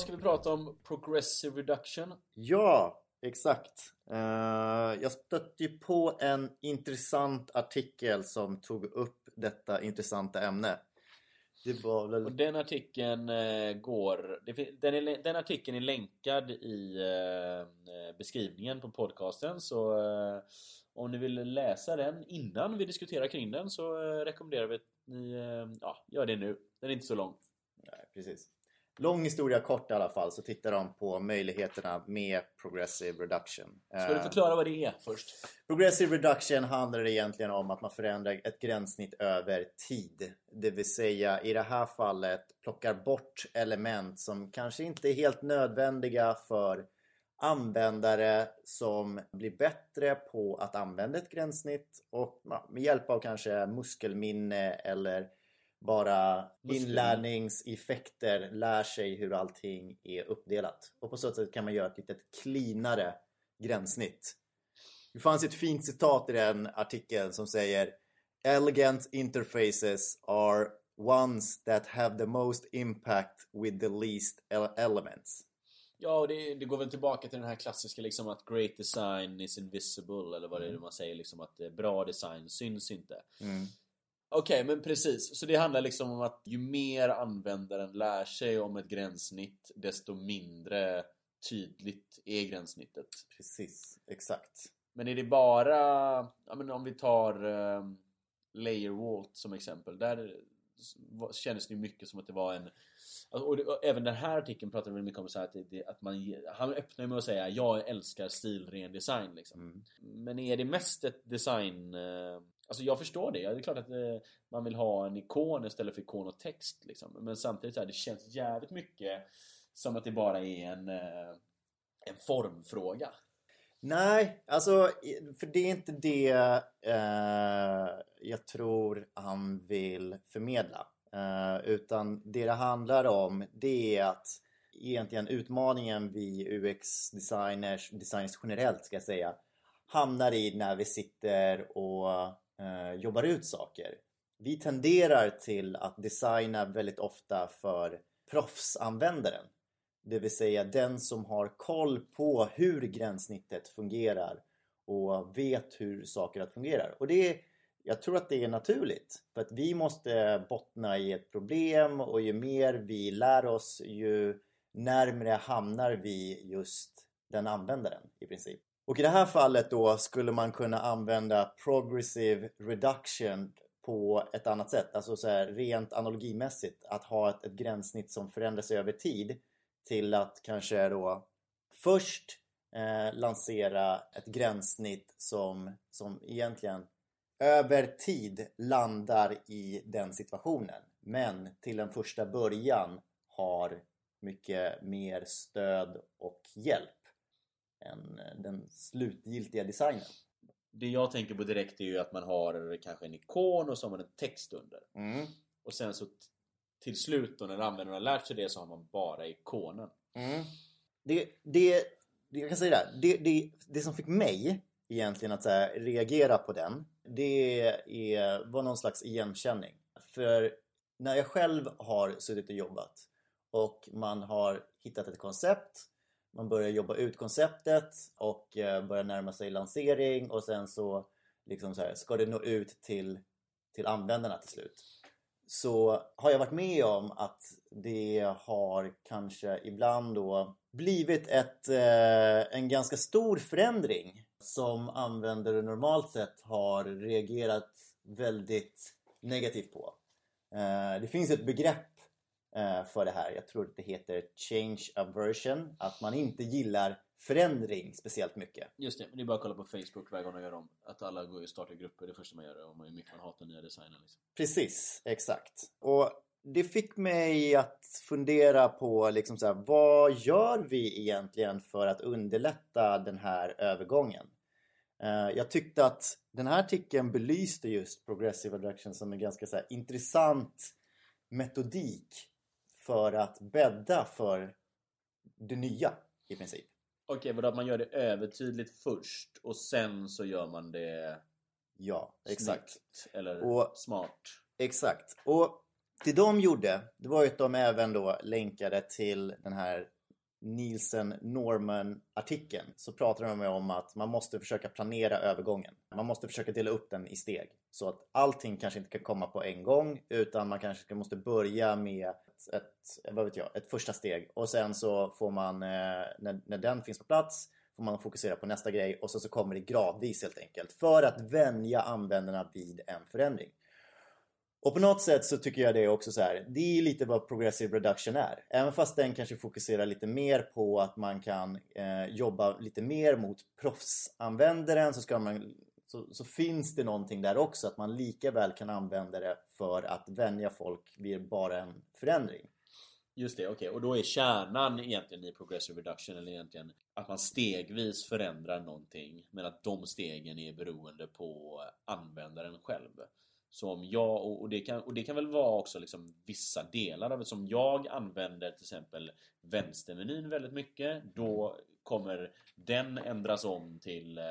Idag ska vi prata om Progressive Reduction. Ja, exakt. Uh, jag stötte ju på en intressant artikel som tog upp detta intressanta ämne. Väl... Och den artikeln uh, går... Den, är, den artikeln är länkad i uh, beskrivningen på podcasten så om ni vill läsa den innan vi diskuterar kring den så rekommenderar vi att ni ja, gör det nu. Den är inte så lång. Nej, precis. Lång historia kort i alla fall så tittar de på möjligheterna med Progressive Reduction. Ska du eh, förklara vad det är först? Progressive Reduction handlar egentligen om att man förändrar ett gränssnitt över tid. Det vill säga i det här fallet plockar bort element som kanske inte är helt nödvändiga för användare som blir bättre på att använda ett gränssnitt och med hjälp av kanske muskelminne eller bara inlärningseffekter lär sig hur allting är uppdelat. Och på så sätt kan man göra ett lite cleanare gränssnitt. Det fanns ett fint citat i den artikeln som säger Elegant interfaces are ones that have the most impact with the least elements. Ja, och det, det, går väl tillbaka till den här klassiska liksom att great design is invisible eller vad det är mm. man säger liksom att bra design syns inte. Mm. Okej, okay, men precis. Så det handlar liksom om att ju mer användaren lär sig om ett gränssnitt desto mindre tydligt är gränssnittet. Precis, exakt. Men är det bara, ja men om vi tar um, Layer Walt som exempel. Där kändes det mycket som att det var en alltså, och, det, och, även den här artikeln pratar väl mycket om så att, det, att man Han öppnar med att säga Jag älskar stilren design liksom. Mm. Men är det mest ett design uh, Alltså jag förstår det. Det är klart att eh, man vill ha en ikon istället för ikon och text liksom. Men samtidigt så här, det känns jävligt mycket som att det bara är en, eh, en formfråga. Nej, alltså för det är inte det eh, jag tror han vill förmedla. Eh, utan det det handlar om det är att egentligen utmaningen vi UX-designers, designers generellt ska jag säga, hamnar i när vi sitter och Eh, jobbar ut saker. Vi tenderar till att designa väldigt ofta för proffsanvändaren. Det vill säga den som har koll på hur gränssnittet fungerar och vet hur saker fungerar. Och det är, jag tror att det är naturligt. För att vi måste bottna i ett problem och ju mer vi lär oss ju närmre hamnar vi just den användaren i princip. Och i det här fallet då skulle man kunna använda progressive reduction på ett annat sätt. Alltså så här, rent analogimässigt. Att ha ett, ett gränssnitt som förändras över tid. Till att kanske då först eh, lansera ett gränssnitt som, som egentligen över tid landar i den situationen. Men till en första början har mycket mer stöd och hjälp än eh, den slutgiltiga designen. Det jag tänker på direkt är ju att man har kanske en ikon och så har man en text under. Mm. Och sen så till slut då när användaren har lärt sig det så har man bara ikonen. Mm. Det, det, jag kan säga det, det, det, det som fick mig egentligen att här, reagera på den det är, var någon slags igenkänning. För när jag själv har suttit och jobbat och man har hittat ett koncept man börjar jobba ut konceptet och eh, börjar närma sig lansering och sen så, liksom så här, ska det nå ut till, till användarna till slut. Så har jag varit med om att det har kanske ibland då blivit ett, eh, en ganska stor förändring som användare normalt sett har reagerat väldigt negativt på. Eh, det finns ett begrepp för det här. Jag tror att det heter change aversion. Att man inte gillar förändring speciellt mycket. Just det, det är bara att kolla på Facebook varje gång de gör om. Att alla går och startar grupper, det första man gör om hur mycket man hatar nya designer. Liksom. Precis, exakt. Och det fick mig att fundera på liksom så här, vad gör vi egentligen för att underlätta den här övergången? Eh, jag tyckte att den här artikeln belyste just Progressive Reduction som en ganska så intressant metodik för att bädda för det nya i princip. Okej, okay, vadå att man gör det övertydligt först och sen så gör man det Ja, exakt. Snyggt, eller och, smart. Exakt. Och Det de gjorde, det var ju att de även då länkade till den här Nielsen Norman artikeln så pratar de om att man måste försöka planera övergången. Man måste försöka dela upp den i steg så att allting kanske inte kan komma på en gång utan man kanske måste börja med ett, ett vad vet jag, ett första steg och sen så får man, eh, när, när den finns på plats, får man fokusera på nästa grej och så, så kommer det gradvis helt enkelt för att vänja användarna vid en förändring. Och på något sätt så tycker jag det också så här, det är lite vad progressive reduction är. Även fast den kanske fokuserar lite mer på att man kan eh, jobba lite mer mot proffsanvändaren så, ska man, så, så, finns det någonting där också att man lika väl kan använda det för att vänja folk vid bara en förändring. Just det, okej. Okay. Och då är kärnan egentligen i progressive reduction eller egentligen att man stegvis förändrar någonting men att de stegen är beroende på användaren själv. Som jag, och det kan, och det kan väl vara också liksom vissa delar av det. Som jag använder till exempel vänstermenyn väldigt mycket. Då kommer den ändras om till... Eh,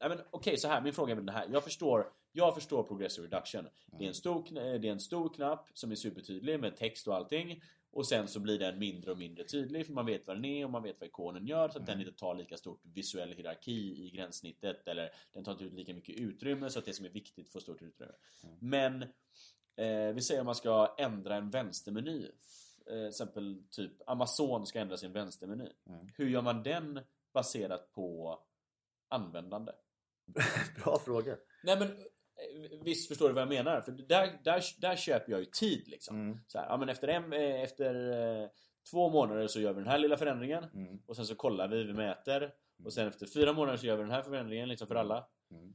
Okej, okay, så här. Min fråga är den här. Jag förstår, jag förstår progressive reduction. Det är, en stor, det är en stor knapp som är supertydlig med text och allting. Och sen så blir den mindre och mindre tydlig för man vet vad den är och man vet vad ikonen gör så att mm. den inte tar lika stort visuell hierarki i gränssnittet eller den tar inte ut lika mycket utrymme så att det som är viktigt får stort utrymme. Mm. Men eh, vi säger om man ska ändra en vänstermeny eh, exempel typ Amazon ska ändra sin vänstermeny. Mm. Hur gör man den baserat på användande? Bra fråga. Nej men Visst förstår du vad jag menar? För där, där, där köper jag ju tid liksom. Mm. Så här, ja, men efter, en, eh, efter eh, två månader så gör vi den här lilla förändringen. Mm. Och sen så kollar vi, vi mäter. Mm. Och sen efter fyra månader så gör vi den här förändringen liksom för alla. Mm.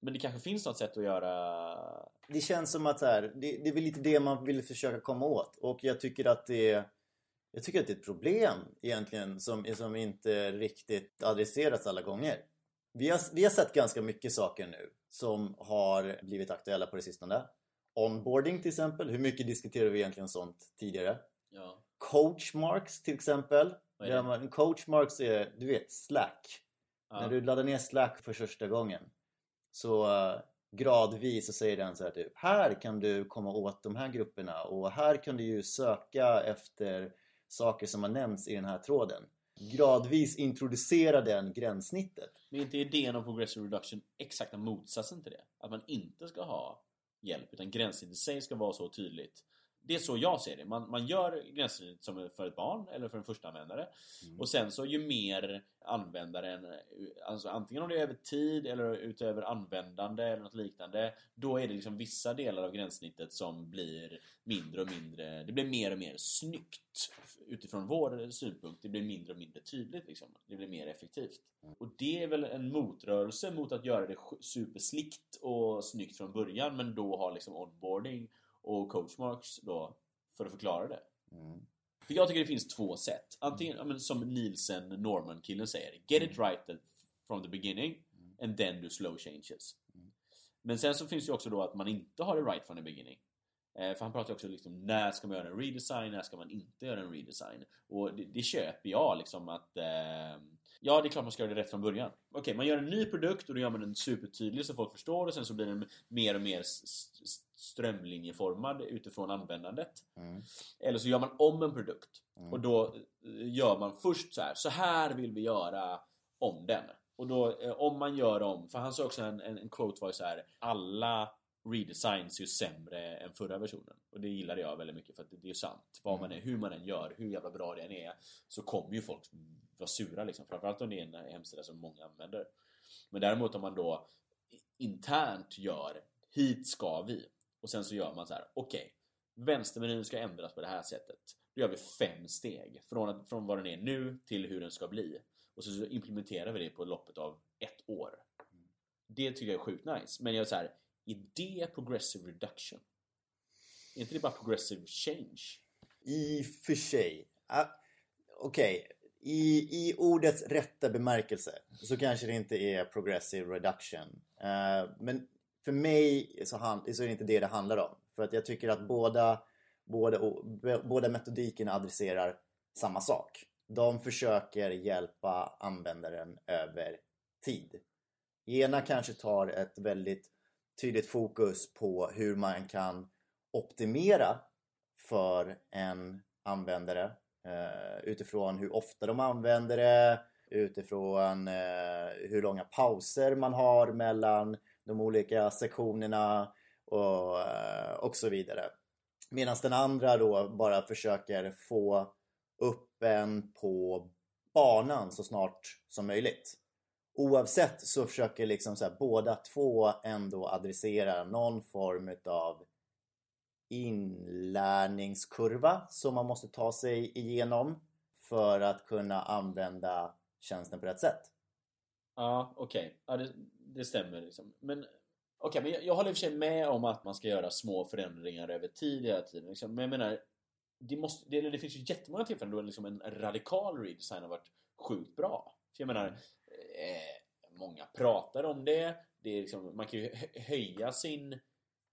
Men det kanske finns något sätt att göra... Det känns som att här, det, det är väl lite det man vill försöka komma åt. Och jag tycker att det är... Jag tycker att det är ett problem egentligen som, som inte riktigt adresseras alla gånger. Vi har, vi har sett ganska mycket saker nu som har blivit aktuella på det sistone. Onboarding till exempel. Hur mycket diskuterade vi egentligen sånt tidigare? Ja. Coachmarks till exempel. Man, coachmarks är, du vet, Slack. Ja. När du laddar ner Slack för första gången så uh, gradvis så säger den så här typ Här kan du komma åt de här grupperna och här kan du ju söka efter saker som har nämnts i den här tråden gradvis introducera den gränssnittet. Men är inte idén om progressive reduction exakta motsatsen till det? Att man inte ska ha hjälp utan gränssnittet i sig ska vara så tydligt det är så jag ser det. Man, man gör gränssnittet som för ett barn eller för en första användare. Mm. Och sen så ju mer användaren, alltså antingen om det är över tid eller utöver användande eller något liknande. Då är det liksom vissa delar av gränssnittet som blir mindre och mindre, det blir mer och mer snyggt utifrån vår synpunkt. Det blir mindre och mindre tydligt liksom. Det blir mer effektivt. Mm. Och det är väl en motrörelse mot att göra det superslickt och snyggt från början men då ha liksom onboarding och coachmarks då för att förklara det. Mm. För jag tycker det finns två sätt. Antingen, mm. som Nielsen Norman killen säger, get it right from the beginning mm. and then do slow changes. Mm. Men sen så finns det också då att man inte har det right from the beginning. Eh, för han pratar också liksom när ska man göra en redesign, när ska man inte göra en redesign? Och det, det köper jag liksom att eh, Ja, det är klart man ska göra det rätt från början. Okej, okay, man gör en ny produkt och då gör man den supertydlig så folk förstår och sen så blir den mer och mer strömlinjeformad utifrån användandet. Mm. Eller så gör man om en produkt mm. och då eh, gör man först så här. Så här vill vi göra om den. Och då eh, om man gör om, för han sa också en, en, en quote var ju så här. Alla redesigns är ju sämre än förra versionen. Och det gillade jag väldigt mycket för att det är ju sant. Vad man är, hur man än gör, hur jävla bra det än är så kommer ju folk vara sura liksom. Framförallt om det är en hemsida som många använder. Men däremot om man då internt gör hit ska vi och sen så gör man så här. okej okay, vänstermenyn ska ändras på det här sättet. Då gör vi fem steg från, från vad den är nu till hur den ska bli. Och så, så implementerar vi det på loppet av ett år. Det tycker jag är sjukt nice. Men jag är så här, är det progressive reduction? Är inte det bara progressive change? I och för sig. Uh, Okej, okay. I, i ordets rätta bemärkelse så kanske det inte är progressive reduction. Uh, men för mig så, hand, så är det inte det det handlar om. För att jag tycker att båda, båda, båda metodikerna adresserar samma sak. De försöker hjälpa användaren över tid. Ena kanske tar ett väldigt tydligt fokus på hur man kan optimera för en användare eh, utifrån hur ofta de använder det, utifrån eh, hur långa pauser man har mellan de olika sektionerna och, eh, och så vidare. Medan den andra då bara försöker få upp en på banan så snart som möjligt. Oavsett så försöker liksom så här, båda två ändå adressera någon form utav inlärningskurva som man måste ta sig igenom för att kunna använda tjänsten på rätt sätt. Ja, okej. Okay. Ja, det, det, stämmer liksom. Men okay, men jag, jag håller i och för sig med om att man ska göra små förändringar över tid hela tiden. Liksom. Men jag menar, det, måste, det, det finns ju jättemånga tillfällen då liksom en radikal redesign har varit sjukt bra. För jag menar, eh, många pratar om det. det är liksom, man kan ju höja sin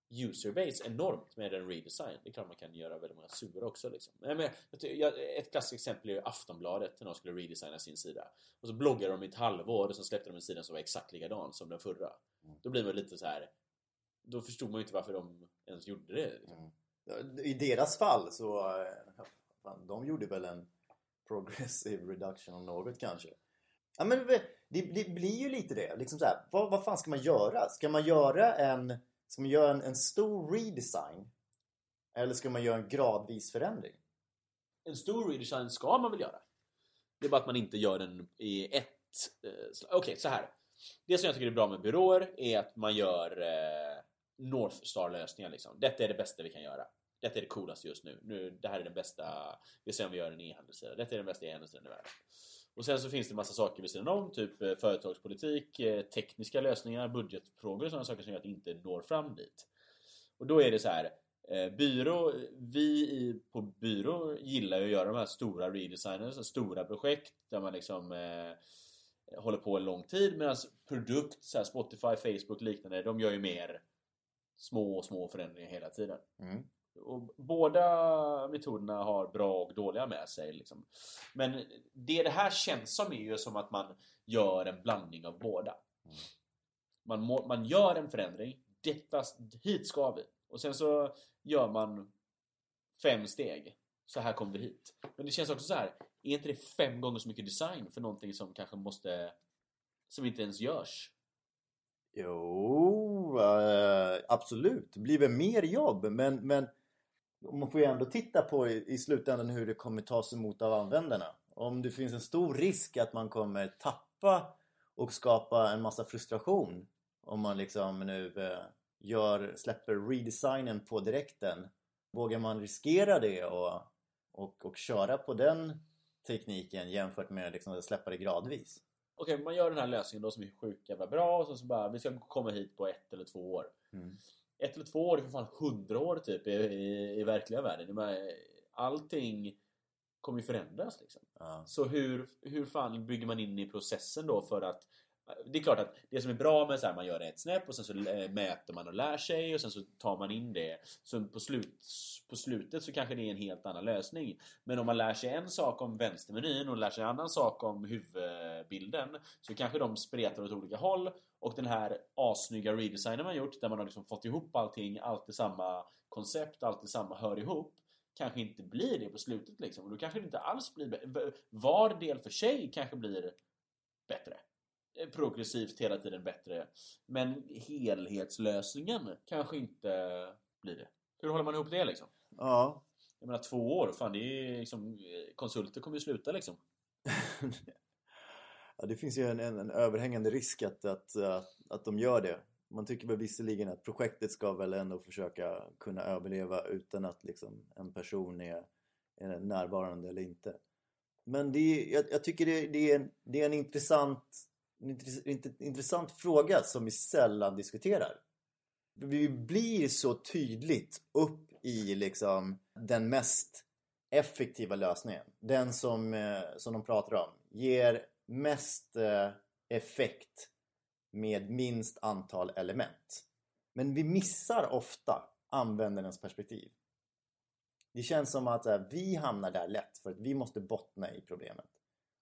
userbase enormt med en redesign. Det är klart man kan göra väldigt många sura också. Liksom. Men, ett klassiskt exempel är Aftonbladet när de skulle redesigna sin sida. Och så bloggade de i ett halvår och så släppte de en sida som var exakt likadan som den förra. Mm. Då blir man lite så här. Då förstod man ju inte varför de ens gjorde det. Liksom. Mm. I deras fall så... Eh, de gjorde väl en progressive reduction om något kanske. Ja men det, det blir ju lite det. Liksom så här, vad, vad fan ska man göra? Ska man göra en Ska man göra en, en stor redesign? Eller ska man göra en gradvis förändring? En stor redesign ska man väl göra? Det är bara att man inte gör den i ett... Eh, Okej, okay, så här. Det som jag tycker är bra med byråer är att man gör eh, North Star-lösningar. Liksom. Detta är det bästa vi kan göra. Detta är det coolaste just nu. nu det här är den bästa... Vi ser om vi gör en e-handelssida. Detta är den bästa e-handelssidan i världen. Och sen så finns det massa saker vid sidan om, typ eh, företagspolitik, eh, tekniska lösningar, budgetfrågor och sådana saker som gör att det inte når fram dit. Och då är det så här, eh, byrå, vi på byrå gillar ju att göra de här stora redesigners, stora projekt där man liksom eh, håller på en lång tid medan produkt, så här Spotify, Facebook liknande, de gör ju mer små, små förändringar hela tiden. Mm. Och båda metoderna har bra och dåliga med sig. Liksom. Men det det här känns som är ju som att man gör en blandning av båda. Man, må, man gör en förändring. Detta, hit ska vi. Och sen så gör man fem steg. Så här kommer vi hit. Men det känns också så här. Är inte det fem gånger så mycket design för någonting som kanske måste... Som inte ens görs? Jo, äh, absolut. Det blir väl mer jobb. Men, men man får ju ändå titta på i, i slutändan hur det kommer tas emot av användarna. Om det finns en stor risk att man kommer tappa och skapa en massa frustration om man liksom nu eh, gör, släpper redesignen på direkten. Vågar man riskera det och, och, och köra på den tekniken jämfört med liksom att släppa det gradvis? Okej, okay, man gör den här lösningen då som är sjukt jävla bra och så, så bara, vi ska komma hit på ett eller två år. Mm ett eller två år är för fan hundra år typ i, i, i verkliga världen. Allting kommer ju förändras liksom. Ja. Så hur, hur fan bygger man in i processen då för att det är klart att det som är bra med så här, man gör ett snäpp och sen så mäter man och lär sig och sen så tar man in det. Så på, slut, på slutet så kanske det är en helt annan lösning. Men om man lär sig en sak om vänstermenyn och lär sig en annan sak om huvudbilden så kanske de spretar åt olika håll och den här assnygga redesignen man gjort där man har liksom fått ihop allting, alltid samma koncept, alltid samma hör ihop kanske inte blir det på slutet liksom. Och då kanske det inte alls blir. Var del för sig kanske blir bättre. Eh, progressivt hela tiden bättre. Men helhetslösningen kanske inte blir det. Hur håller man ihop det liksom? Ja. Jag menar två år, fan det är liksom... Eh, konsulter kommer ju sluta liksom. ja, det finns ju en, en, en överhängande risk att, att, att, att de gör det. Man tycker väl visserligen att projektet ska väl ändå försöka kunna överleva utan att liksom en person är, är närvarande eller inte. Men det är, jag, jag tycker det, det, är en, det är en intressant en intressant fråga som vi sällan diskuterar. Vi blir så tydligt upp i liksom den mest effektiva lösningen. Den som, eh, som de pratar om. Ger mest eh, effekt med minst antal element. Men vi missar ofta användarens perspektiv. Det känns som att här, vi hamnar där lätt för att vi måste bottna i problemet.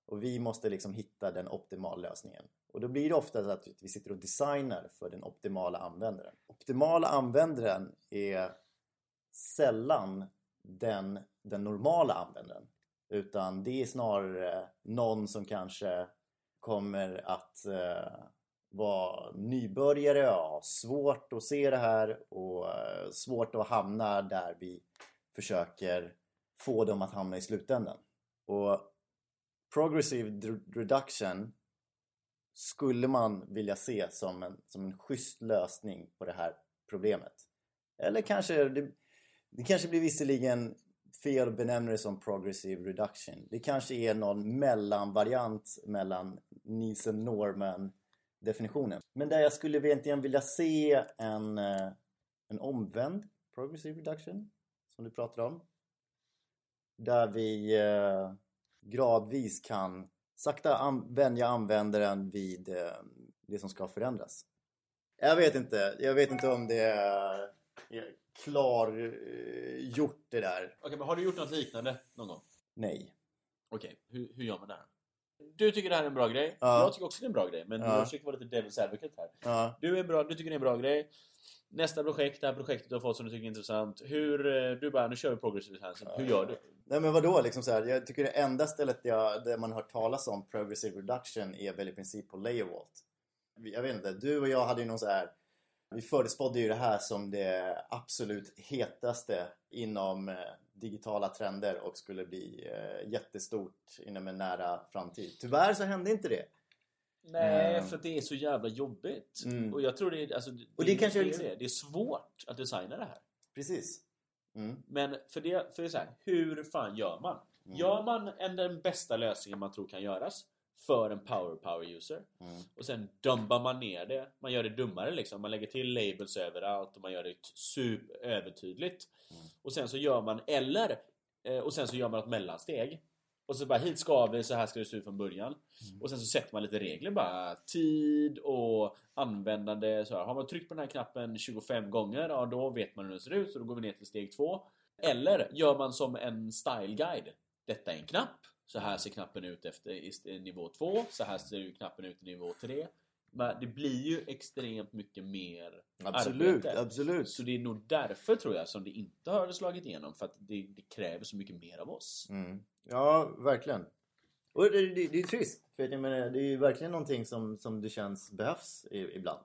Och vi måste liksom hitta den optimala lösningen. Och då blir det ofta så att vi sitter och designar för den optimala användaren. Optimala användaren är sällan den, den normala användaren. Utan det är snarare någon som kanske kommer att eh, vara nybörjare och ha svårt att se det här och eh, svårt att hamna där vi försöker få dem att hamna i slutändan. Och Progressive Reduction skulle man vilja se som en, som en schysst lösning på det här problemet. Eller kanske, det, det kanske blir visserligen fel att benämna det som Progressive Reduction. Det kanske är någon mellanvariant mellan Nielsen Norman definitionen. Men där jag skulle egentligen vilja se en, eh, en omvänd Progressive Reduction som du pratar om. Där vi eh, gradvis kan sakta vänja användaren vid eh, det som ska förändras. Jag vet inte. Jag vet inte om det är klargjort det där. Okej, men har du gjort något liknande någon gång? Nej. Okej, hur, hur gör man det här? Du tycker det här är en bra grej. Ja. Jag tycker också det är en bra grej. Men Ja. jag försöker vara lite devil's advocate här. Ja. Du, är bra, du tycker det är en bra grej. Nästa projekt, det här projektet du har fått som du tycker är intressant. Hur, eh, du bara, nu kör vi progressive design. Hur gör du? Nej men vadå liksom så här, Jag tycker det enda stället jag, där man har hört talas om Progressive Reduction är väl i princip på Layer Vault. Jag vet inte, du och jag hade ju någon så här Vi förutspådde ju det här som det absolut hetaste inom eh, digitala trender och skulle bli eh, jättestort inom en nära framtid. Tyvärr så hände inte det. Nej, Mm. för att det är så jävla jobbigt. Mm. Och jag tror det är, alltså, det, Och det kanske är är liksom- det. det är svårt att designa det här. Precis. Mm. Men för det, för det är så här, hur fan gör man? Mm. Gör man en, den bästa lösningen man tror kan göras för en power power user Mm. och sen dumbar man ner det. Man gör det dummare liksom. Man lägger till labels överallt och man gör det super övertydligt. Mm. Och sen så gör man, eller eh, och sen så gör man ett mellansteg. Och så bara hit ska vi, så här ska det se ut från början. Mm. Och sen så sätter man lite regler bara. Tid och användande. Så här. Har man tryckt på den här knappen 25 gånger, ja då vet man hur den ser ut. Så då går vi ner till steg två. Eller gör man som en style guide. Detta är en knapp. Så här ser knappen ut efter i nivå 2. Så här ser ju knappen ut i nivå 3. Men det blir ju extremt mycket mer Absolut, arbete. absolut. Så det är nog därför tror jag som det inte har slagit igenom. För att det, det kräver så mycket mer av oss. Mm. Ja, verkligen. Och det, det, det är trist. För jag menar, det är ju verkligen någonting som, som det känns behövs i, ibland.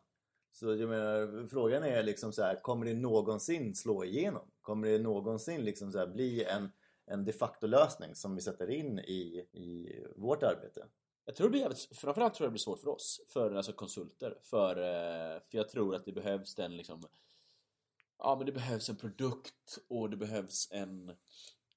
Så jag menar, frågan är liksom så här, kommer det någonsin slå igenom? Kommer det någonsin liksom så här bli en, en de facto-lösning som vi sätter in i, i vårt arbete? Jag tror det blir jävligt, framförallt tror jag det blir svårt för oss, för alltså konsulter. För, eh, för jag tror att det behövs den liksom Ja men det behövs en produkt och det behövs en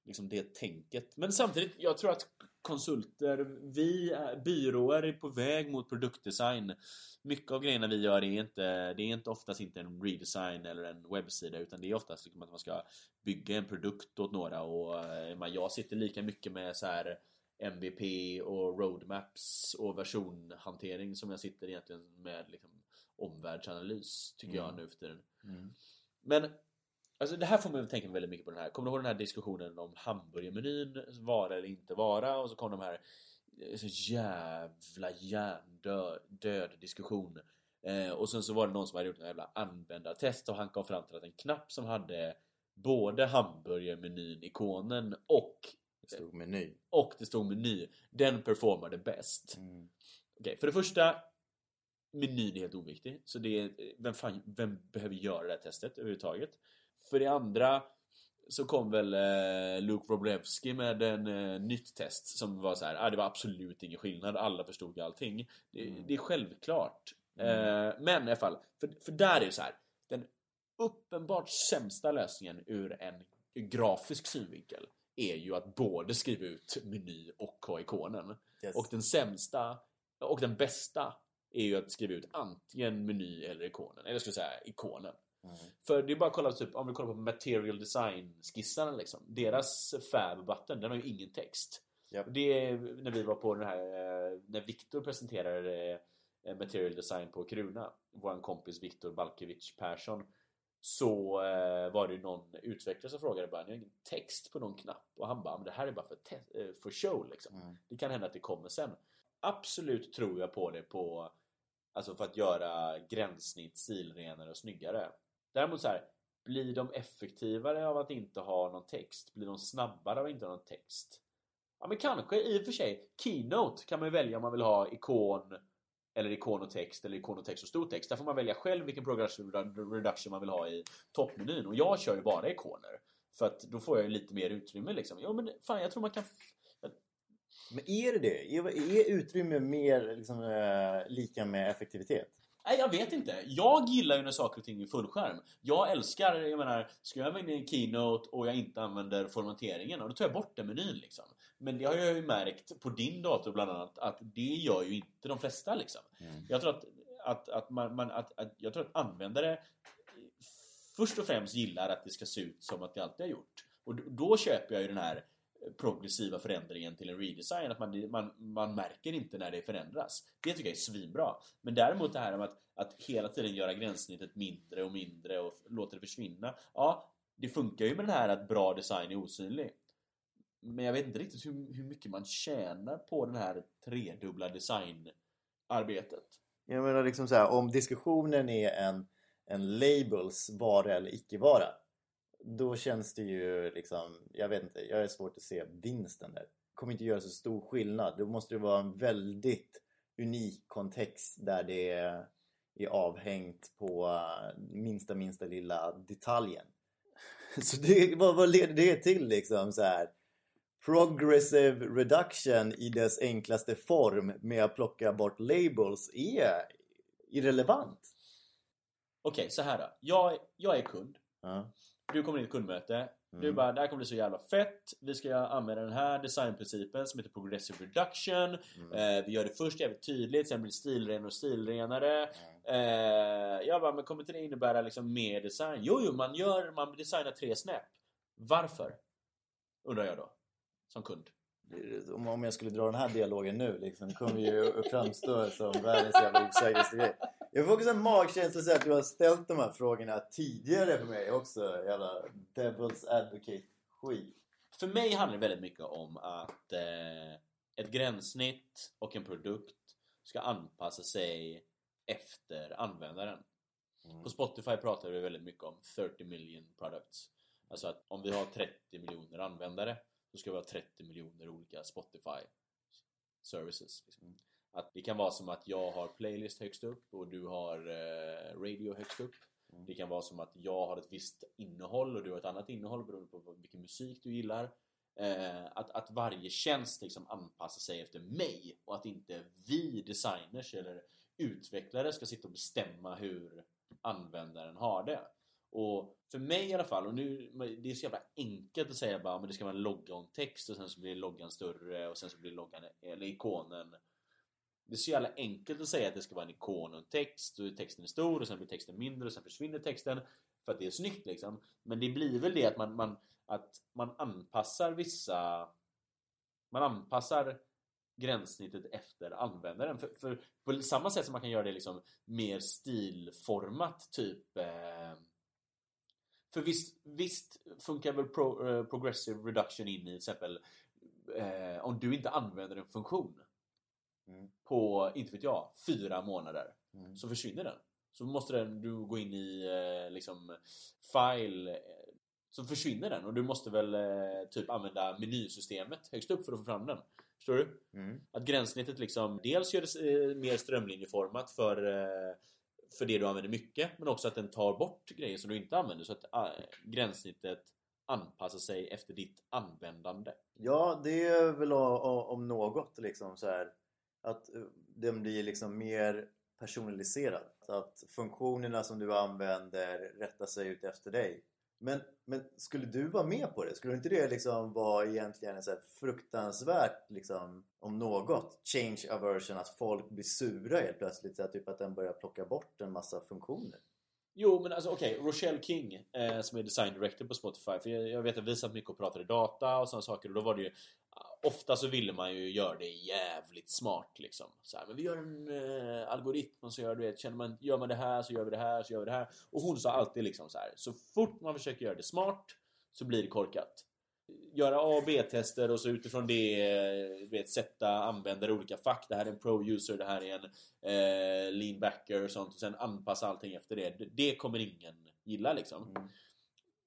Liksom det tänket. Men samtidigt, jag tror att konsulter, vi byråer är på väg mot produktdesign. Mycket av grejerna vi gör är inte, det är inte oftast inte en redesign eller en webbsida utan det är oftast liksom att man ska bygga en produkt åt några och eh, jag sitter lika mycket med så här MVP och roadmaps och versionhantering som jag sitter egentligen med liksom omvärldsanalys tycker jag Mm. nu för tiden. Men Alltså det här får man tänka väldigt mycket på den här. Kommer du ihåg den här diskussionen om hamburgermenyn vara eller inte vara? Och så kom de här eh, så jävla hjärndöd död diskussion. Eh, och sen så var det någon som hade gjort en jävla användartest och han kom fram till att en knapp som hade både hamburgermenyn-ikonen och, Det stod meny. och det stod meny, den performade bäst. Mm. Okej, för det första Menyn är helt oviktig. Så det är, vem, fan, vem behöver göra det här testet överhuvudtaget? För det andra så kom väl eh, Luke Wroblewski med en eh, nytt test som var så här, ah, det var absolut ingen skillnad, alla förstod allting. Det, Mm. det är självklart. Mm. Eh, men i alla fall, för, för där är det så här, den uppenbart sämsta lösningen ur en grafisk synvinkel är ju att både skriva ut meny och ha ikonen. Yes. Och den sämsta och den bästa är ju att skriva ut antingen meny eller ikonen. Eller jag säga ikonen. Mm. För det är bara att kolla typ, om vi kollar på material design skissarna liksom. Deras fab button, den har ju ingen text. Japp. Det är när vi var på den här, eh, när Viktor presenterade eh, material design på Kruna. Vår kompis Viktor Balkevich Persson. Så eh, var det någon utvecklare som frågade bara, ni har ingen text på någon knapp? Och han bara, men det här är bara för, för show liksom. Mm. Det kan hända att det kommer sen. Absolut tror jag på det på Alltså för att göra gränssnitt stilrenare och snyggare. Däremot så här Blir de effektivare av att inte ha någon text? Blir de snabbare av att inte ha någon text? Ja men kanske i och för sig. Keynote kan man ju välja om man vill ha ikon eller ikon och text eller ikon och text och stor text. Där får man välja själv vilken progress reduction man vill ha i toppmenyn. Och jag kör ju bara ikoner. För att då får jag ju lite mer utrymme liksom. Jo men fan jag tror man kan... Men är det det? Är, är utrymme mer liksom, eh, lika med effektivitet? Nej, jag vet inte. Jag gillar ju när saker och ting är fullskärm. Jag älskar, jag menar, ska jag vara inne i keynote och jag inte använder formateringen, och då tar jag bort den menyn liksom. Men det har jag ju märkt på din dator bland annat, att det gör ju inte de flesta liksom. Mm. Jag tror att, att, att, man, man, att, att, jag tror att användare först och främst gillar att det ska se ut som att det alltid har gjort. Och då köper jag ju den här progressiva förändringen till en redesign. Att man, man, man märker inte när det förändras. Det tycker jag är svinbra. Men däremot det här med att, att hela tiden göra gränssnittet mindre och mindre och låta det försvinna. Ja, det funkar ju med den här att bra design är osynlig. Men jag vet inte riktigt hur, hur mycket man tjänar på den här tredubbla designarbetet. Jag menar liksom så här, om diskussionen är en, en labels vara eller icke-vara då känns det ju liksom, jag vet inte, jag är svårt att se vinsten där. Det kommer inte göra så stor skillnad. Då måste det vara en väldigt unik kontext där det är, avhängt på uh, minsta, minsta lilla detaljen. Så det, vad, vad leder det till liksom så här? Progressive reduction i dess enklaste form med att plocka bort labels är irrelevant. Okej, okay, så här då. Jag, jag är kund. Ja. Du kommer in i ett kundmöte. Mm. Du bara, det här kommer bli så jävla fett. Vi ska använda den här designprincipen som heter Progressive Reduction. Mm. Eh, vi gör det först jävligt tydligt, sen blir det stilrenare och stilrenare. Mm. Eh, jag bara, men kommer inte det innebära liksom mer design? Jo, jo, man gör, man designar tre snäpp. Varför? Undrar jag då. Som kund. Om jag skulle dra den här dialogen nu liksom, kommer ju framstå som världens jävla osäkraste grej. Jag får också en magkänsla att du har ställt de här frågorna tidigare för mig också. Jävla Devil's Advocate-skit. För mig handlar det väldigt mycket om att eh, ett gränssnitt och en produkt ska anpassa sig efter användaren. Mm. På Spotify pratar vi väldigt mycket om 30 million products. Alltså att om vi har 30 miljoner användare så ska vi ha 30 miljoner olika Spotify services. Liksom. Mm. Att det kan vara som att jag har playlist högst upp och du har eh, radio högst upp. Mm. Det kan vara som att jag har ett visst innehåll och du har ett annat innehåll beroende på vilken musik du gillar. Eh, att, att varje tjänst liksom anpassar sig efter mig och att inte vi designers eller utvecklare ska sitta och bestämma hur användaren har det. Och för mig i alla fall, och nu, det är så jävla enkelt att säga bara men det ska vara en logga och en text och sen så blir loggan större och sen så blir loggan, eller ikonen det är så jävla enkelt att säga att det ska vara en ikon och en text och texten är stor och sen blir texten mindre och sen försvinner texten för att det är snyggt liksom. Men det blir väl det att man, man, att man anpassar vissa... Man anpassar gränssnittet efter användaren. För, för på samma sätt som man kan göra det liksom mer stilformat typ... Eh, för visst, visst funkar väl pro, eh, progressive reduction in i till exempel eh, om du inte använder en funktion mm. på, inte vet jag, fyra månader. Mm. Så försvinner den. Så måste den, du gå in i eh, liksom file eh, så försvinner den och du måste väl eh, typ använda menysystemet högst upp för att få fram den. Förstår du? Mm. Att gränssnittet liksom dels gör det mer strömlinjeformat för, för det du använder mycket men också att den tar bort grejer som du inte använder så att äh, gränssnittet anpassar sig efter ditt användande. Ja, det är väl om något liksom så här att eh, den blir liksom mer personaliserad. Att funktionerna som du använder rättar sig ut efter dig. Men, men skulle du vara med på det? Skulle inte det liksom vara egentligen så fruktansvärt, liksom, om något, change aversion? Att folk blir sura helt plötsligt. Så att, typ att den börjar plocka bort en massa funktioner. Jo, men alltså okej. Okay. Rochelle King, eh, som är design director på Spotify. För jag, jag vet att vi satt mycket och pratade data och sådana saker. Och då var det ju ofta så ville man ju göra det jävligt smart liksom. Så här, men vi gör en eh, algoritm och så gör, du vet, känner man, gör man det här så gör vi det här så gör vi det här. Och hon sa alltid liksom så här, så fort man försöker göra det smart så blir det korkat. Göra A och B-tester och så utifrån det du vet, sätta användare i olika fack. Det här är en pro-user, det här är en eh, lean backer och sånt. Och sen anpassa allting efter det. Det kommer ingen gilla liksom. Mm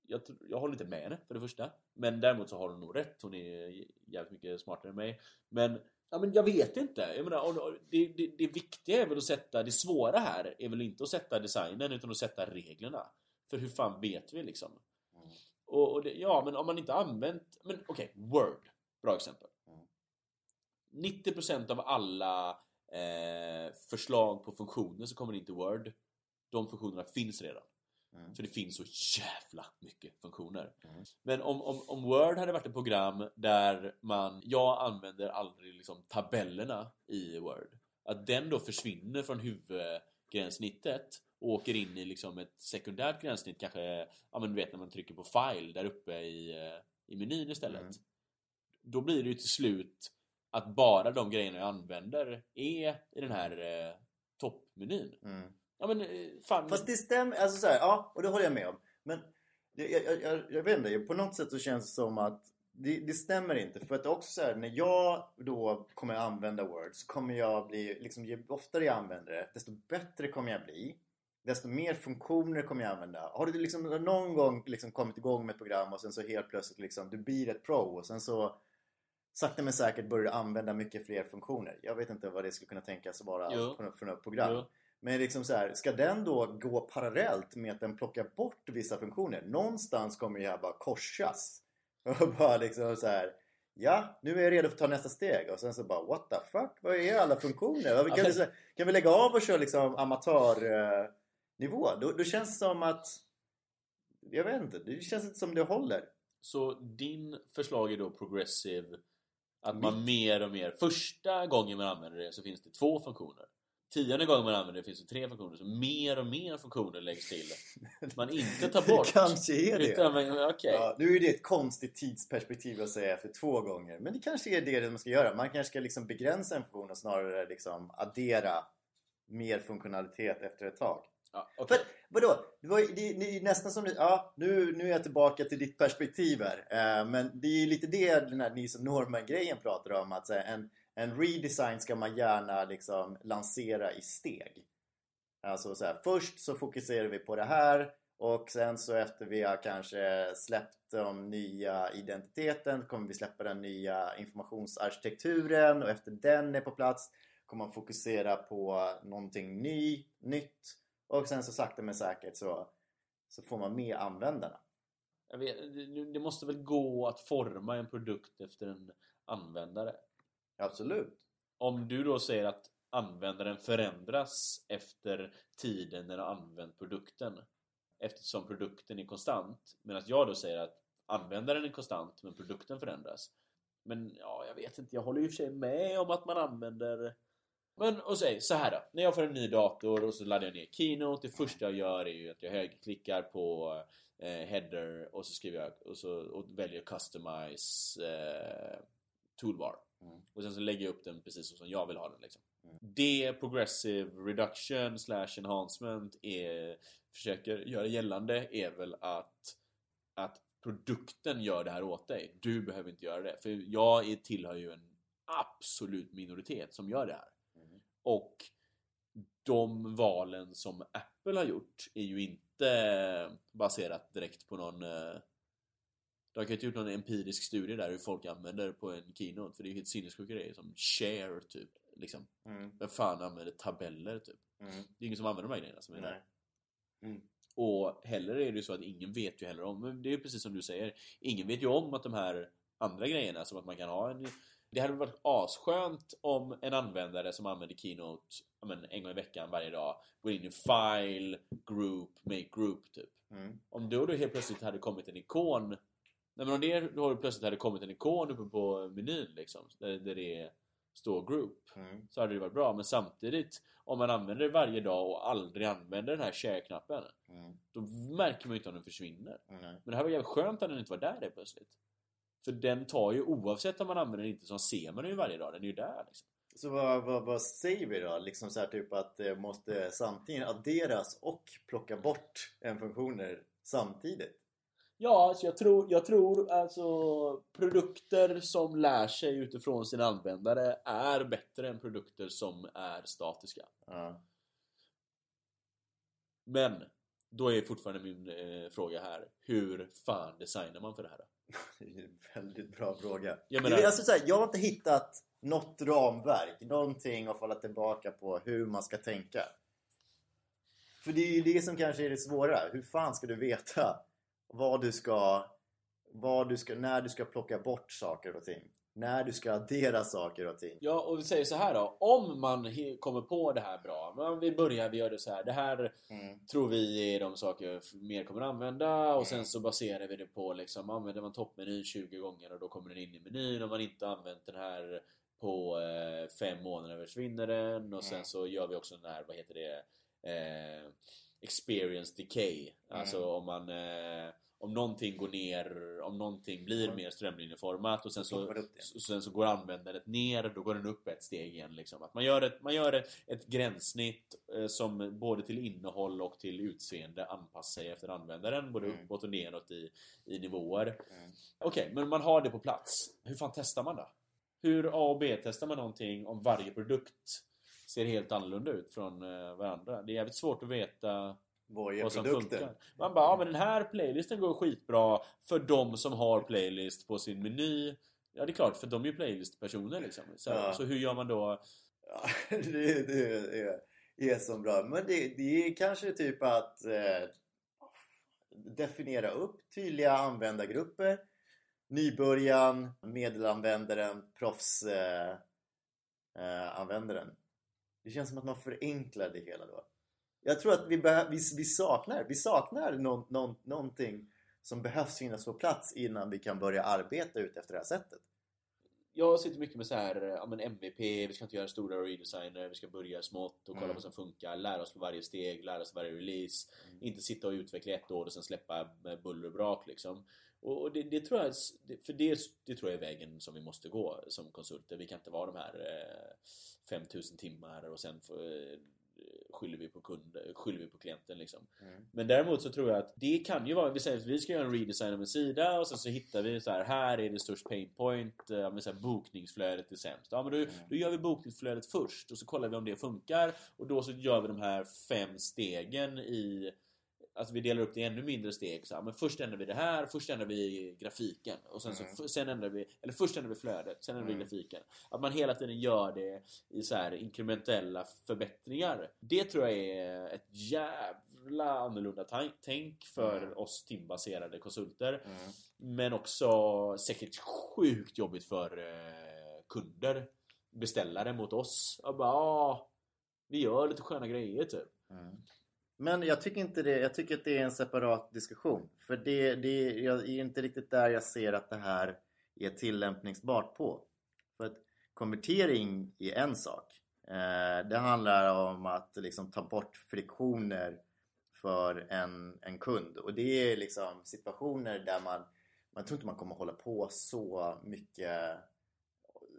jag, jag håller inte med henne för det första. Men däremot så har hon nog rätt. Hon är jävligt mycket smartare än mig. Men, ja, men jag vet inte. Jag menar, det, det, det viktiga är väl att sätta... Det svåra här är väl inte att sätta designen utan att sätta reglerna. För hur fan vet vi liksom? Mm. Och, och det, ja, men om man inte använt... Men okej, Word. Bra exempel. Mm. 90% av alla eh, förslag på funktioner som kommer in till Word, de funktionerna finns redan. Mm. För det finns så jävla mycket funktioner. Mm. Men om, om, om Word hade varit ett program där man... Jag använder aldrig liksom tabellerna i Word. Att den då försvinner från huvudgränssnittet och åker in i liksom ett sekundärt gränssnitt kanske... Ja men du vet när man trycker på file där uppe i, eh, i menyn istället. Mm. Då blir det ju till slut att bara de grejerna jag använder är i den här eh, toppmenyn. Mm. Ja men eh, fan... Fast det stämmer, alltså så här, ja, och det håller jag med om. Men jag, jag, jag, jag vet inte, på något sätt så känns det som att det, det stämmer inte. För att också så här, när jag då kommer använda Word så kommer jag bli, liksom ju oftare jag använder det, desto bättre kommer jag bli. Desto mer funktioner kommer jag använda. Har du liksom någon gång liksom kommit igång med ett program och sen så helt plötsligt liksom, du blir ett pro och sen så sakta men säkert börjar du använda mycket fler funktioner. Jag vet inte vad det skulle kunna tänkas vara Jo. på något, för något program. Jo. Men liksom så här, ska den då gå parallellt med att den plockar bort vissa funktioner? Någonstans kommer det här bara korsas. Och bara liksom så här. Ja, nu är jag redo för att ta nästa steg. Och sen så bara what the fuck? Vad är alla funktioner? Kan, vi, så- kan vi lägga av och köra liksom amatörnivå? Då, då känns det som att... Jag vet inte, det känns inte som det håller. Så din förslag är då progressive att man Mitt. mer och mer Första gången man använder det så finns det två funktioner Tionde gången man använder det finns det tre funktioner Så mer och mer funktioner läggs till Man inte tar bort Det kanske är det. Utan, men, okej. Ja, nu är det ett konstigt tidsperspektiv att säga efter två gånger. Men det kanske är det man ska göra. Man kanske ska liksom begränsa en funktion och snarare liksom addera mer funktionalitet efter ett tag. Ja, okej. För, vadå? Det, var, det, det är nästan som... Ja, nu, nu är jag tillbaka till ditt perspektiv här. Eh, men det är ju lite det den här Nils och Norman-grejen pratar om. Att här, en, en redesign ska man gärna liksom lansera i steg. Alltså så här, först så fokuserar vi på det här och sen så efter vi har kanske släppt den nya identiteten kommer vi släppa den nya informationsarkitekturen och efter den är på plats kommer man fokusera på någonting ny, nytt och sen så sakta men säkert så, så får man med användarna. Jag vet, det måste väl gå att forma en produkt efter en användare Absolut. Om du då säger att användaren förändras efter tiden när du har använt produkten eftersom produkten är konstant medan jag då säger att användaren är konstant men produkten förändras. Men ja, jag vet inte, jag håller ju i och för sig med om att man använder men och säg så här då, när jag får en ny dator och så laddar jag ner Keynote det första jag gör är ju att jag högerklickar på eh, header och så skriver jag och, så, och väljer customize eh, toolbar. Mm. och sen så lägger jag upp den precis så som jag vill ha den liksom. Mm. Det progressive reduction slash enhancement är, försöker göra gällande är väl att, att produkten gör det här åt dig. Du behöver inte göra det. För jag är, tillhör ju en absolut minoritet som gör det här. Mm. Och de valen som Apple har gjort är ju inte baserat direkt på någon eh, de ju inte gjort någon empirisk studie där hur folk använder på en keynote för det är ju helt sinnessjuka grejer som share typ liksom. Mm. Vem fan använder tabeller typ? Mm. Det är ingen som använder de här grejerna som är Nej. där. Mm. Och heller är det ju så att ingen vet ju heller om, men det är ju precis som du säger Ingen vet ju om att de här andra grejerna som att man kan ha en Det hade varit asskönt om en användare som använder Keynote men, en gång i veckan varje dag går in i File, Group, Make Group typ Mm. Om då, då helt plötsligt hade kommit en ikon Nej men om det då plötsligt hade kommit en ikon uppe på menyn liksom där, där det står Group Mm. så hade det varit bra men samtidigt om man använder det varje dag och aldrig använder den här share-knappen Mm. då märker man ju inte om den försvinner. Nej. Men det här var jävligt skönt att den inte var där helt plötsligt. För den tar ju oavsett om man använder den inte så ser man den ju varje dag. Den är ju där liksom. Så vad, vad, vad säger vi då? Liksom så här typ att det måste samtidigt adderas och plocka bort en funktioner samtidigt? Ja, alltså jag tror, jag tror alltså produkter som lär sig utifrån sina användare är bättre än produkter som är statiska. Ja. Men Då är fortfarande min eh, fråga här. Hur fan designar man för det här? Det är en väldigt bra fråga. Jag menar- alltså, så här, jag har inte hittat något ramverk, någonting att falla tillbaka på hur man ska tänka. För det är ju det som kanske är det svåra. Hur fan ska du veta vad du ska, vad du ska, när du ska plocka bort saker och ting? När du ska addera saker och ting? Ja, och vi säger så här då. Om man kommer på det här bra. Men vi börjar, vi gör det så här. Det här Mm. tror vi är de saker jag f- mer kommer använda och sen Mm. så baserar vi det på liksom, använder man toppmenyn 20 gånger och då kommer den in i menyn. Om man inte använt den här på eh, fem månader försvinner den och sen Mm. så gör vi också den här, vad heter det? Eh, experience decay. Alltså Mm. om man eh, om någonting går ner, om någonting blir Mm. mer strömlinjeformat och sen så, så- sen så går användandet ner, då går den upp ett steg igen. Liksom. Att man gör ett, man gör ett, ett gränssnitt eh, som både till innehåll och till utseende anpassar sig efter användaren. Både Mm. uppåt och neråt i, i nivåer. Mm. Okej, men man har det på plats. Hur fan testar man då? Hur A och B-testar man någonting om varje produkt ser helt annorlunda ut från eh, varandra? Det är jävligt svårt att veta Vad är vad som produkten? funkar. Man bara, ja men den här playlisten går skitbra för de som har playlist på sin meny. Ja det är klart, för de är ju playlist-personer liksom. Så, Ja. så hur gör man då? Ja, det, det är, är så bra. Men det, det är kanske typ att eh, definiera upp tydliga användargrupper. Nybörjaren, medelanvändaren, proffsanvändaren. Eh, användaren. Det känns som att man förenklar det hela då. Jag tror att vi, vi, vi saknar, vi saknar någon, någon, någonting som behövs finnas på plats innan vi kan börja arbeta ut efter det här sättet. Jag sitter mycket med så här, ja men MVP, vi ska inte göra stora redesigner, vi ska börja smått och kolla Mm. vad som funkar, lära oss på varje steg, lära oss varje release. Mm. Inte sitta och utveckla ett år och sen släppa med buller och brak liksom. Och och det, det tror jag, för det, det tror jag är vägen som vi måste gå som konsulter. Vi kan inte vara de här eh, 5000 timmar och sen eh, skyller vi på kund, skyller vi på klienten liksom. Mm. Men däremot så tror jag att det kan ju vara, vi säger att vi ska göra en redesign av en sida och sen så hittar vi så här, här är det störst pain point, eh, men så här, bokningsflödet är sämst. Ja men då, då gör vi bokningsflödet först och så kollar vi om det funkar och då så gör vi de här fem stegen i Alltså vi delar upp det i ännu mindre steg så här, men först ändrar vi det här, först ändrar vi grafiken och sen Mm. så sen ändrar vi, eller först ändrar vi flödet, sen ändrar vi Mm. grafiken. Att man hela tiden gör det i så här inkrementella förbättringar. Det tror jag är ett jävla annorlunda tänk för Mm. oss timbaserade konsulter. Mm. Men också säkert sjukt jobbigt för eh, kunder, beställare mot oss. Och bara, ah, vi gör lite sköna grejer typ. Mm. Men jag tycker inte det. Jag tycker att det är en separat diskussion. För det, det jag är inte riktigt där jag ser att det här är tillämpningsbart på. För att konvertering är en sak. Eh, det handlar om att liksom ta bort friktioner för en, en kund. Och det är liksom situationer där man man tror inte man kommer hålla på så mycket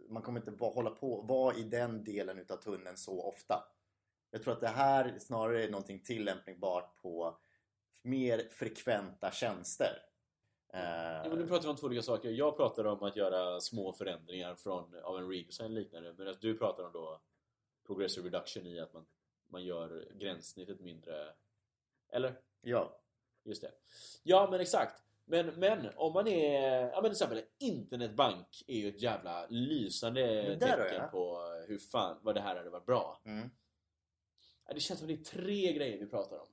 man kommer inte hålla på, vara i den delen utav tunneln så ofta. Jag tror att det här snarare är någonting tillämpningsbart på mer frekventa tjänster. Eh, Ja, men nu pratar vi om två olika saker. Jag pratar om att göra små förändringar från, av en redesign liknande. Medan du pratar om då progressive reduction i att man, man gör gränssnittet mindre. Eller? ja. Just det. Ja, men exakt. Men, men om man är... Ja men till exempel internetbank är ju ett jävla lysande tecken på hur fan, vad det här hade varit bra. Mm. Det känns som det är tre grejer vi pratar om.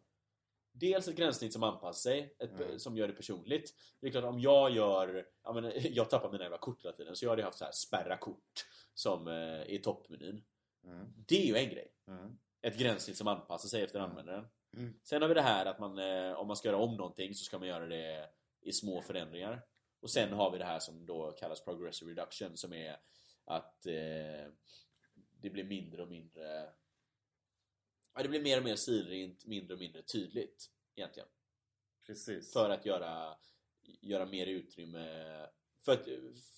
Dels ett gränssnitt som anpassar sig, ett, Mm. som gör det personligt. Det är klart om jag gör... Ja, men, jag tappar mina jävla kort hela tiden, så jag hade haft så här spärra kort som eh, i toppmenyn. Mm. Det är ju en grej. Mm. Ett gränssnitt som anpassar sig efter Mm. användaren. Mm. Sen har vi det här att man, eh, om man ska göra om någonting så ska man göra det i små förändringar. Och sen har vi det här som då kallas progressive reduction som är att eh, det blir mindre och mindre ja, det blir mer och mer stilrent, mindre och mindre tydligt egentligen. Precis. För att göra, göra mer utrymme för att,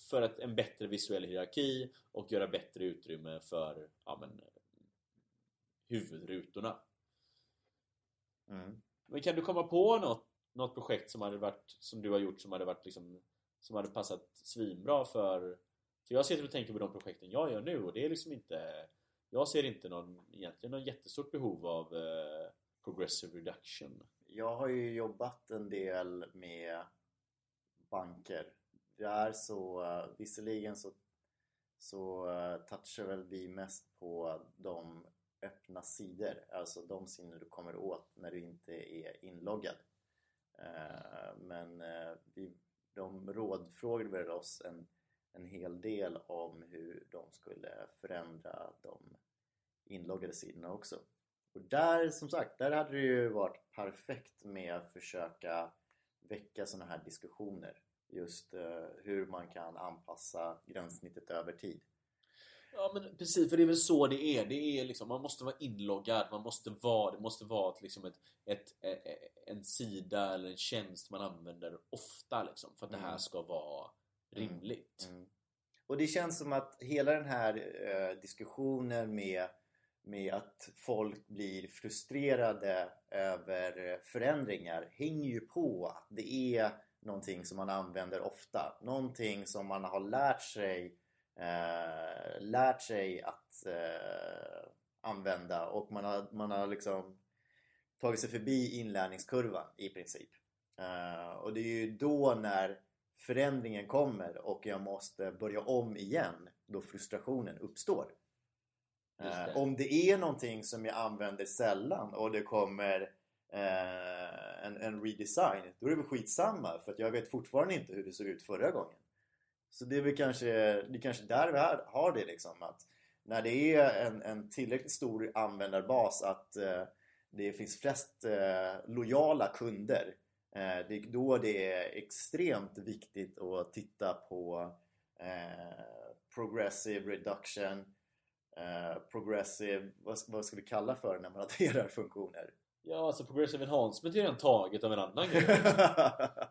för att en bättre visuell hierarki och göra bättre utrymme för ja, men, huvudrutorna. Mm. Men kan du komma på något, något projekt som hade varit som du har gjort som hade varit liksom som hade passat svinbra för för jag sitter och tänker på de projekten jag gör nu och det är liksom inte jag ser inte någon egentligen någon jättestort behov av eh, progressive reduction. jag har ju jobbat en del med banker. Det är så, eh, visserligen så, så eh, touchar väl vi mest på de öppna sidor, alltså de sidor du kommer åt när du inte är inloggad. Eh, men eh, vi, de rådfrågade väl oss en, en hel del om hur de skulle förändra de inloggade sidorna också. Och där, som sagt, där hade det ju varit perfekt med att försöka väcka sådana här diskussioner. Just uh, hur man kan anpassa gränssnittet över tid. Ja men precis, för det är väl så det är. Det är liksom, man måste vara inloggad, man måste vara, det måste vara ett, liksom ett, ett, ett, e, en sida eller en tjänst man använder ofta liksom, för att mm. det här mm. ska vara rimligt. Mm. Mm. Och det känns som att hela den här uh, diskussionen med med att folk blir frustrerade över förändringar hänger ju på att det är någonting som man använder ofta. Någonting som man har lärt sig, eh, lärt sig att eh, använda och man har, man har liksom tagit sig förbi inlärningskurvan i princip. Eh, och det är ju då när förändringen kommer och jag måste börja om igen då frustrationen uppstår. Eh, om det är någonting som jag använder sällan och det kommer eh, en, en redesign då är det väl skitsamma för att jag vet fortfarande inte hur det såg ut förra gången. Så det är väl kanske, det är kanske där vi har det liksom att när det är en, en tillräckligt stor användarbas att eh, det finns flest eh, lojala kunder det är då det är extremt viktigt att titta på eh, progressive reduction Eh, progressive, vad, ska vi kalla för när man adderar funktioner? Ja, alltså progressive enhancement är redan taget av en annan grej.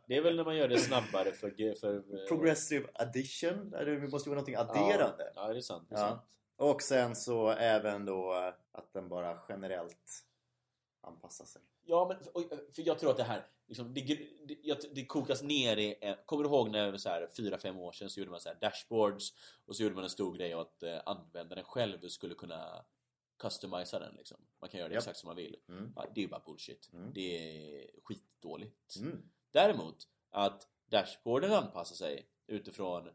det är väl när man gör det snabbare för... för eh, progressive addition? Det måste ju vara någonting adderande. Ja, ja det är sant. Det är ja. sant. Och sen så även då att den bara generellt anpassar sig. Ja, men för jag tror att det här liksom, det, det, det kokas ner i... Kommer du ihåg när så här 4-5 år sedan så gjorde man så dashboards och så gjorde man en stor grej att eh, användaren själv skulle kunna customisa den liksom. Man kan göra det yep. exakt som man vill. Mm. Ja, det är ju bara bullshit. Mm. Det är skitdåligt. Mm. Däremot att dashboarden anpassar sig utifrån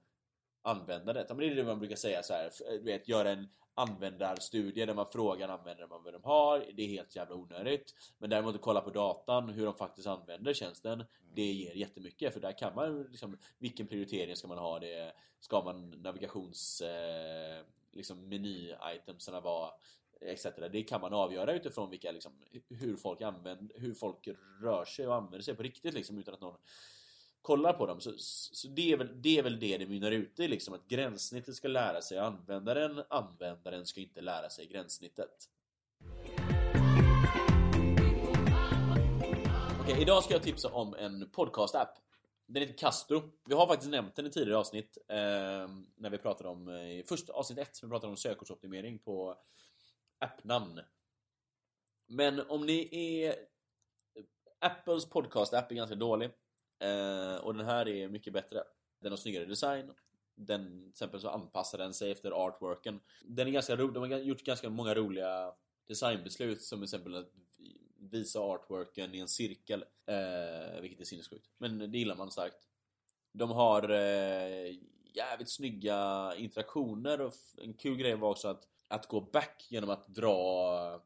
användandet. Ja, men det är det man brukar säga så här, du vet, göra en användarstudier där man frågar användare vad de har. Det är helt jävla onödigt. Men däremot att kolla på datan, hur de faktiskt använder tjänsten, det ger jättemycket. För där kan man liksom, vilken prioritering ska man ha? Det, ska man navigations... Eh, liksom vara etc. Det kan man avgöra utifrån vilka, liksom, hur folk använder, hur folk rör sig och använder sig på riktigt liksom, utan att någon kollar på dem så, så det, är väl, det är väl det det mynnar ut i liksom att gränssnittet ska lära sig användaren användaren ska inte lära sig gränssnittet. Okej, idag ska jag tipsa om en podcast-app. Den heter Castro Vi har faktiskt nämnt den i tidigare avsnitt eh, När vi pratade om, eh, i första avsnitt 1 Vi pratade om sökordsoptimering på appnamn. Men om ni är Apples podcast-app är ganska dålig. Eh, och den här är mycket bättre. Den har snyggare design. Den, till exempel så anpassar den sig efter artworken. Den är ganska rolig, de har gjort ganska många roliga designbeslut som till exempel att visa artworken i en cirkel. Eh, vilket är sinnessjukt. Men det gillar man starkt. De har eh, jävligt snygga interaktioner och en kul grej var också att, att gå back genom att dra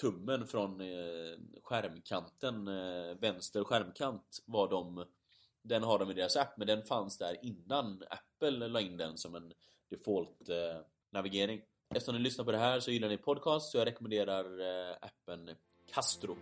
tummen från eh, skärmkanten, eh, vänster skärmkant var de Den har de i deras app, men den fanns där innan Apple la in den som en default eh, navigering. Eftersom ni lyssnar på det här så gillar ni podcast så jag rekommenderar appen Castro.